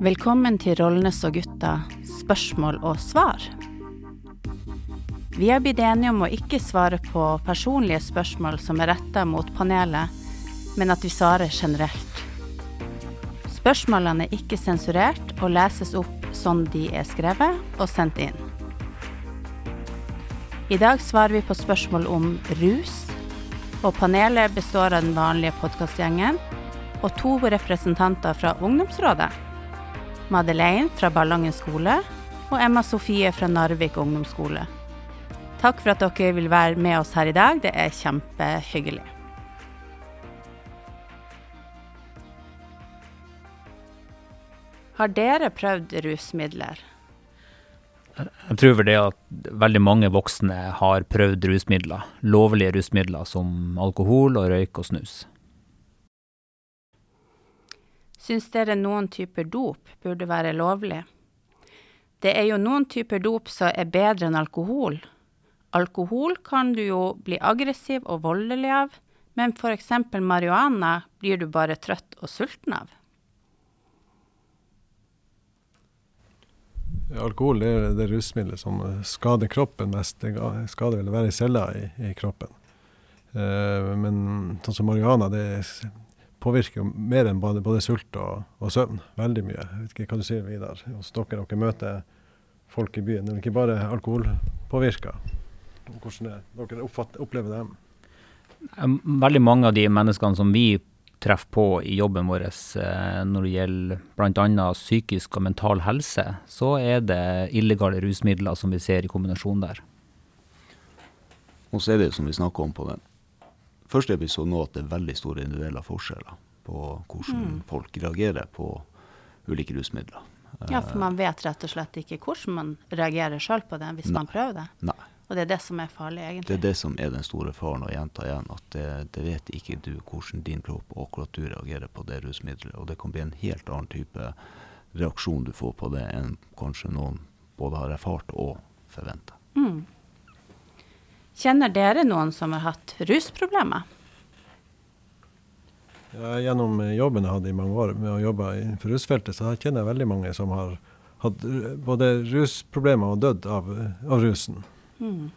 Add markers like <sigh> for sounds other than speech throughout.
Velkommen til Rollenes og gutta spørsmål og svar. Vi har blitt enige om å ikke svare på personlige spørsmål som er retta mot panelet, men at vi svarer generelt. Spørsmålene er ikke sensurert og leses opp sånn de er skrevet og sendt inn. I dag svarer vi på spørsmål om rus, og panelet består av den vanlige podkastgjengen og to representanter fra ungdomsrådet. Madeleine fra Ballangen skole og Emma Sofie fra Narvik ungdomsskole. Takk for at dere vil være med oss her i dag, det er kjempehyggelig. Har dere prøvd rusmidler? Jeg tror vel det at veldig mange voksne har prøvd rusmidler. Lovlige rusmidler som alkohol og røyk og snus. Syns dere noen typer dop burde være lovlig? Det er jo noen typer dop som er bedre enn alkohol. Alkohol kan du jo bli aggressiv og voldelig av, men f.eks. marihuana blir du bare trøtt og sulten av. Alkohol er det rusmiddelet som skader kroppen mest. Det skader vel å være i cella i, i kroppen. Uh, men sånn som marihuana, det er påvirker mer enn både, både sult og, og, søvn. Veldig mye. Jeg vet ikke hva du sier, Vidar. Hos dere dere møter folk i byen. Det er ikke bare alkoholpåvirka. Hvordan er, dere oppfatter, opplever dem? Veldig mange av de menneskene som vi treffer på i jobben vår eh, når det gjelder bl.a. psykisk og mental helse, så er det illegale rusmidler som vi ser i kombinasjon der. Og så er det som vi snakker om på den første episode nå at det er veldig store individuelle forskjeller på hvordan mm. folk reagerer på ulike rusmidler. Ja, for man vet rett og slett ikke hvordan man reagerer sjøl på det hvis Nei. man prøver det. Nei. Og det er det som er farlig, egentlig. Det er det som er den store faren, å gjenta igjen. At det, det, vet ikke du hvordan din kropp og akkurat du reagerer på det rusmiddelet. Og det kan bli en helt annen type reaksjon du får på det enn kanskje noen både har erfart og forventa. Mm. Kjenner dere noen som har hatt rusproblemer? Ja, gjennom jobben jeg hadde i mange år med å jobbe innenfor rusfeltet, så kjenner jeg veldig mange som har hatt både rusproblemer og dødd av, av rusen. Mm.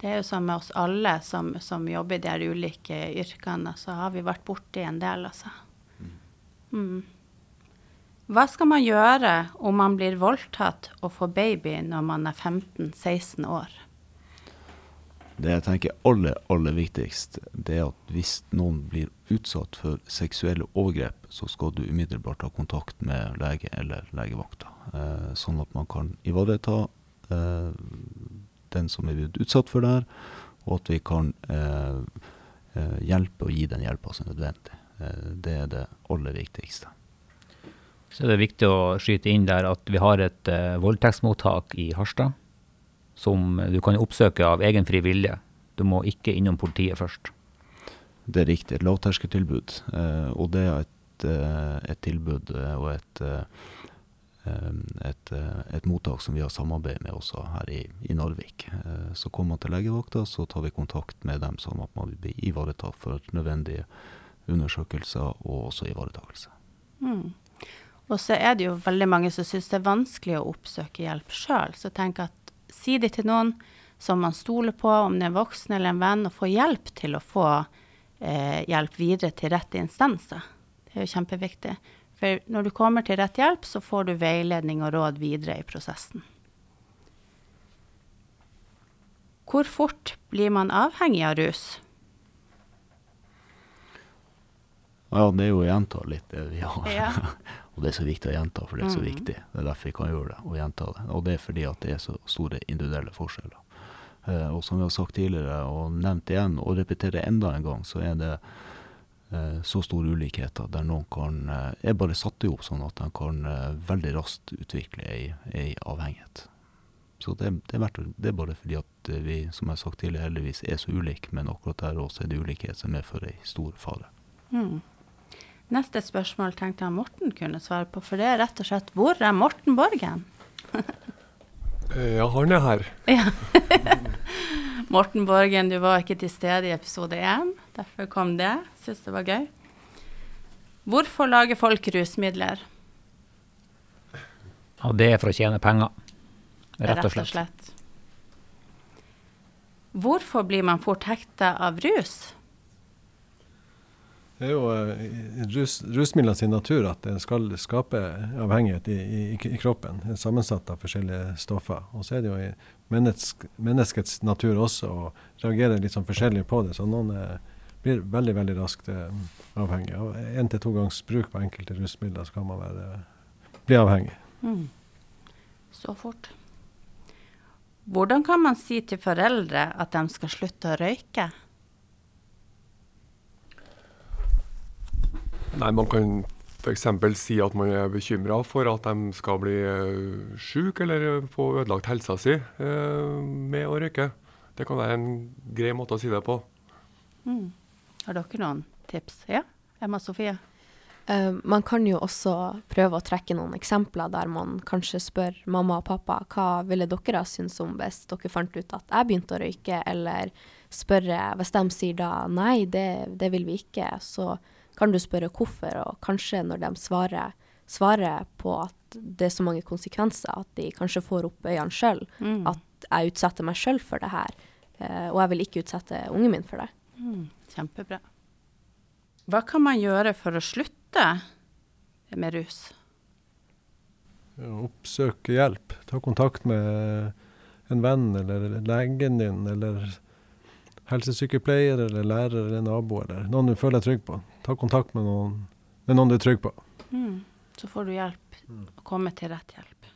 Det er jo sånn med oss alle som, som jobber i de ulike yrkene, så har vi vært borti en del, altså. Mm. Hva skal man gjøre om man blir voldtatt og får baby når man er 15-16 år? Det jeg tenker aller, aller viktigst, det er at hvis noen blir utsatt for seksuelle overgrep, så skal du umiddelbart ta kontakt med lege eller legevakta. Eh, sånn at man kan ivareta eh, den som er blitt utsatt for det her, og at vi kan eh, eh hjelpe og gi den hjelpa som er nødvendig. Eh, det er det aller viktigste. Så det er viktig å skyte inn der at vi har et eh, voldtektsmottak i Harstad som du kan oppsøke av egen fri vilje. Du må ikke innom politiet først. Det er riktig. Et lavterskeltilbud. Eh, og det er et, eh, et tilbud eh, og et, et, et, mottak som vi har samarbeid med også her i, i Narvik. Så kommer man til legevakta, så tar vi kontakt med dem sånn at man vil bli ivaretatt for nødvendige undersøkelser og også ivaretakelse. Mm. Og så er det jo veldig mange som syns det er vanskelig å oppsøke hjelp sjøl. Så tenk at si det til noen som man stoler på, om det er en voksen eller en venn, og få hjelp til å få eh, hjelp videre til rette instanser. Det er jo kjempeviktig. For når du kommer til rett hjelp, så får du veiledning og råd videre i prosessen. Hvor fort blir man avhengig av rus? Ja, det er jo å gjenta litt det vi har. Ja. <laughs> Og det er så viktig å gjenta, for det er så mm. viktig. Det er derfor vi kan gjøre det, og gjenta det. Og det er fordi at det er så store individuelle forskjeller. Eh, og som vi har sagt tidligere, og nevnt igjen, og repetere enda en gang, så er det eh, så store ulikheter der noen kan eh, er bare satt opp sånn at de kan eh, veldig raskt utvikle ei, ei avhengighet. Så det, det, er verdt, det, er bare fordi at vi, som jeg har sagt tidligere, heldigvis er så ulike, men akkurat der også er det ulikhet som medfører ei stor fare. Mm. Neste spørsmål tenkte jeg Morten kunne svare på, for det er rett og slett hvor er Morten Borgen? <laughs> Eh, ja, han er her. Ja. <laughs> Morten Borgen, du var ikke til stede i episode én, derfor kom det. Syns det var gøy. Hvorfor lager folk rusmidler? Ja, det er for å tjene penger. Rett og slett. Rett og slett. Hvorfor blir man fort hekta av rus? Det er jo uh, rus, rusmidlene sin natur at den skal skape avhengighet i, i, i kroppen. Sammensatt av forskjellige stoffer. Og så er det jo i mennesk, menneskets natur også å reagere litt sånn forskjellig på det. Så noen er, blir veldig veldig raskt uh, avhengig. Av én til to gangs bruk på enkelte rusmidler så kan man være, bli avhengig. Mm. Så fort. Hvordan kan man si til foreldre at de skal slutte å røyke? Nei, Man kan f.eks. si at man er bekymra for at de skal bli uh, syke eller få ødelagt helsa si uh, med å røyke. Det kan være en grei måte å si det på. Mm. Har dere noen tips? Ja, Emma Sofie? Uh, man kan jo også prøve å trekke noen eksempler der man kanskje spør mamma og pappa hva ville dere ha syntes om hvis dere fant ut at jeg begynte å røyke, eller spørre hvis de sier da nei, det, det vil vi ikke, så kan du spørre hvorfor, og kanskje når de svarer, svarer på at det er så mange konsekvenser, at de kanskje får opp øynene sjøl, mm. at jeg utsetter meg sjøl for det her, uh, og jeg vil ikke utsette ungen min for det. Mm. Kjempebra. Hva kan man gjøre for å slutte med rus? Oppsøke hjelp. Ta kontakt med en venn eller legen din eller helsesykepleier eller lærer eller nabo eller noen du føler deg trygg på. Ta kontakt med noen, med noen du er trygg på. Mm. Så får du hjelp. og komme til rett hjelp.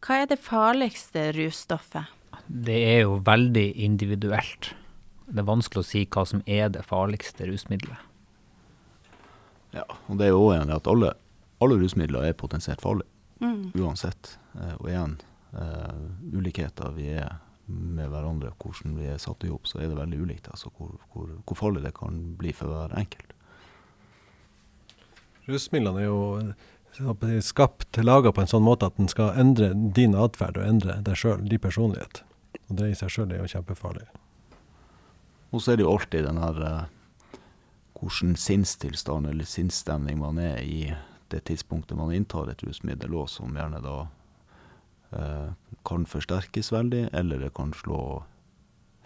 Hva er det farligste russtoffet? Det er jo veldig individuelt det er vanskelig å si hva som er det farligste rusmiddelet. Ja, og det er jo enig at alle, alle, rusmidler er potensielt farlige. Mm. Uansett. Eh, og igjen, uh, ulikheter vi er med hverandre, hvordan vi er satt i jobb, så er det veldig ulikt. Altså hvor, hvor, hvor, farlig det kan bli for hver enkelt. Rusmidlene er jo skapt, laga på en sånn måte at den skal endre din atferd og endre deg sjøl, din personlighet. Og det i seg sjøl er jo kjempefarlig. Og så er det jo alltid den her uh, hvordan sinnstilstand eller sinnsstemning man er i det tidspunktet man inntar et rusmiddel òg, som gjerne da kan forsterkes veldig, eller det kan slå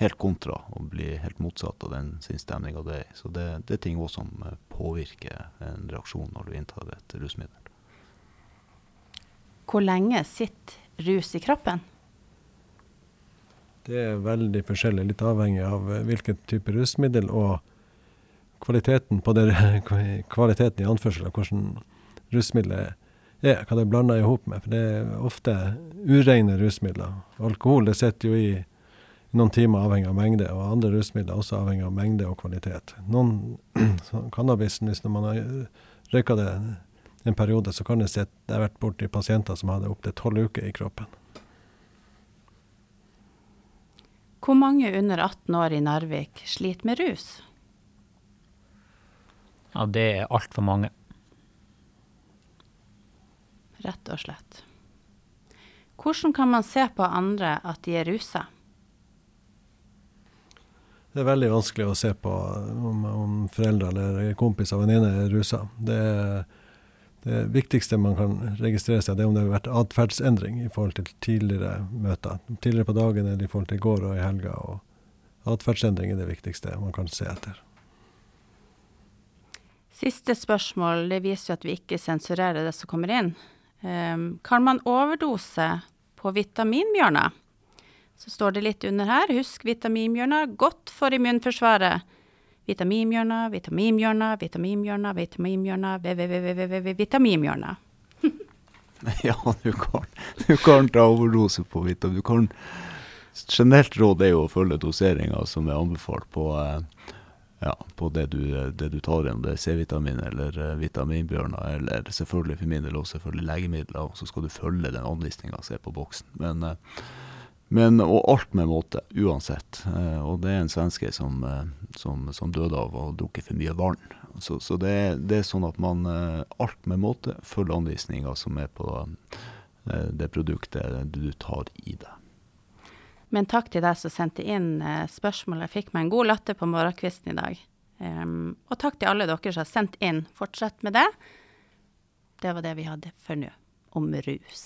helt kontra og bli helt motsatt av den sinnsstemninga det er i. Så det, det, er ting òg som eh, påvirker en reaksjon når du inntar et rusmiddel. Hvor lenge sitter rus i kroppen? Det er veldig forskjellig, litt avhengig av eh, hvilken type rusmiddel og kvaliteten på det, <laughs> kvaliteten i anførsel av hvordan rusmiddelet er, hva det er blanda i hop med. For det er ofte ureine rusmidler. Alkohol det sitter jo i noen timer avhengig av mengde, og andre rusmidler også avhengig av mengde og kvalitet. Noen <clears throat> Cannabisen, hvis man har røyka det en periode, så kan det sitte Jeg har vært borti pasienter som hadde opptil tolv uker i kroppen. Hvor mange under 18 år i Narvik sliter med rus? Ja, det er altfor mange. Rett og slett. Hvordan kan man se på andre at de er rusa? Det er veldig vanskelig å se på om, om foreldre eller kompiser og venninner er rusa. Det det viktigste man kan registrere seg, det er om det har vært atferdsendring i forhold til tidligere møter. Tidligere på dagen eller i forhold til i går og i helga. og Atferdsendring er det viktigste man kan se etter. Siste spørsmål. Det viser jo at vi ikke sensurerer det som kommer inn. Um, kan man overdose på vitaminbjørner? Så står det litt under her. Husk vitaminbjørner, godt for immunforsvaret. Vitaminbjørner, vitaminbjørner, vitaminbjørner, vitaminbjørner, vitaminbjørner. <laughs> ja, du kan, du kan ta overdose på vitamin. Generelt råd er jo å følge doseringa som er anbefalt på, eh, ja, på det, du, det, du, tar inn, om det er C-vitamin eller uh, vitaminbjørner, eller selvfølgelig for min del også selvfølgelig legemidler. Så skal du følge den anvisninga som er på boksen. Men uh, men, og alt med måte, uansett. Eh, og det er en svenske som, eh, som, som døde av å drukke for mye vann. Så, så det, det, er sånn at man eh, alt med måte følger anvisninga som er på eh, det produktet du tar i det. Men takk til deg som sendte inn eh, spørsmål. Jeg fikk meg en god latter på morgenkvisten i dag. Um, og takk til alle dere som har sendt inn. Fortsett med det. Det var det vi hadde for nå, om rus.